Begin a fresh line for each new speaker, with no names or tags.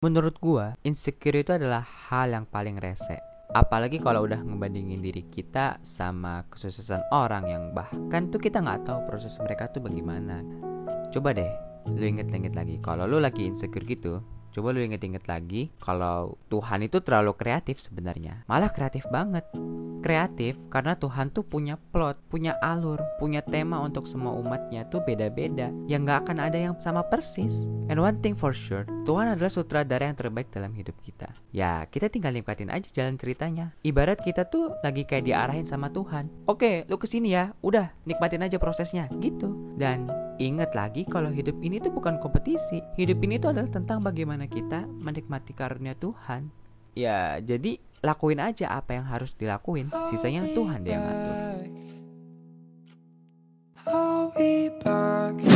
Menurut gua, insecure itu adalah hal yang paling rese. Apalagi kalau udah ngebandingin diri kita sama kesuksesan orang yang bahkan tuh kita nggak tahu proses mereka tuh bagaimana. Coba deh, lu inget-inget lagi. Kalau lu lagi insecure gitu, coba lu inget-inget lagi kalau Tuhan itu terlalu kreatif sebenarnya. Malah kreatif banget. Kreatif karena Tuhan tuh punya plot, punya alur, punya tema untuk semua umatnya tuh beda-beda. Yang nggak akan ada yang sama persis. And one thing for sure, Tuhan adalah sutradara yang terbaik dalam hidup kita. Ya, kita tinggal nikmatin aja jalan ceritanya. Ibarat kita tuh lagi kayak diarahin sama Tuhan. Oke, lu ke sini ya, udah nikmatin aja prosesnya, gitu. Dan ingat lagi kalau hidup ini tuh bukan kompetisi. Hidup ini tuh adalah tentang bagaimana kita menikmati karunia Tuhan. Ya, jadi lakuin aja apa yang harus dilakuin. Sisanya Tuhan deh yang ngatur.
I'll be back.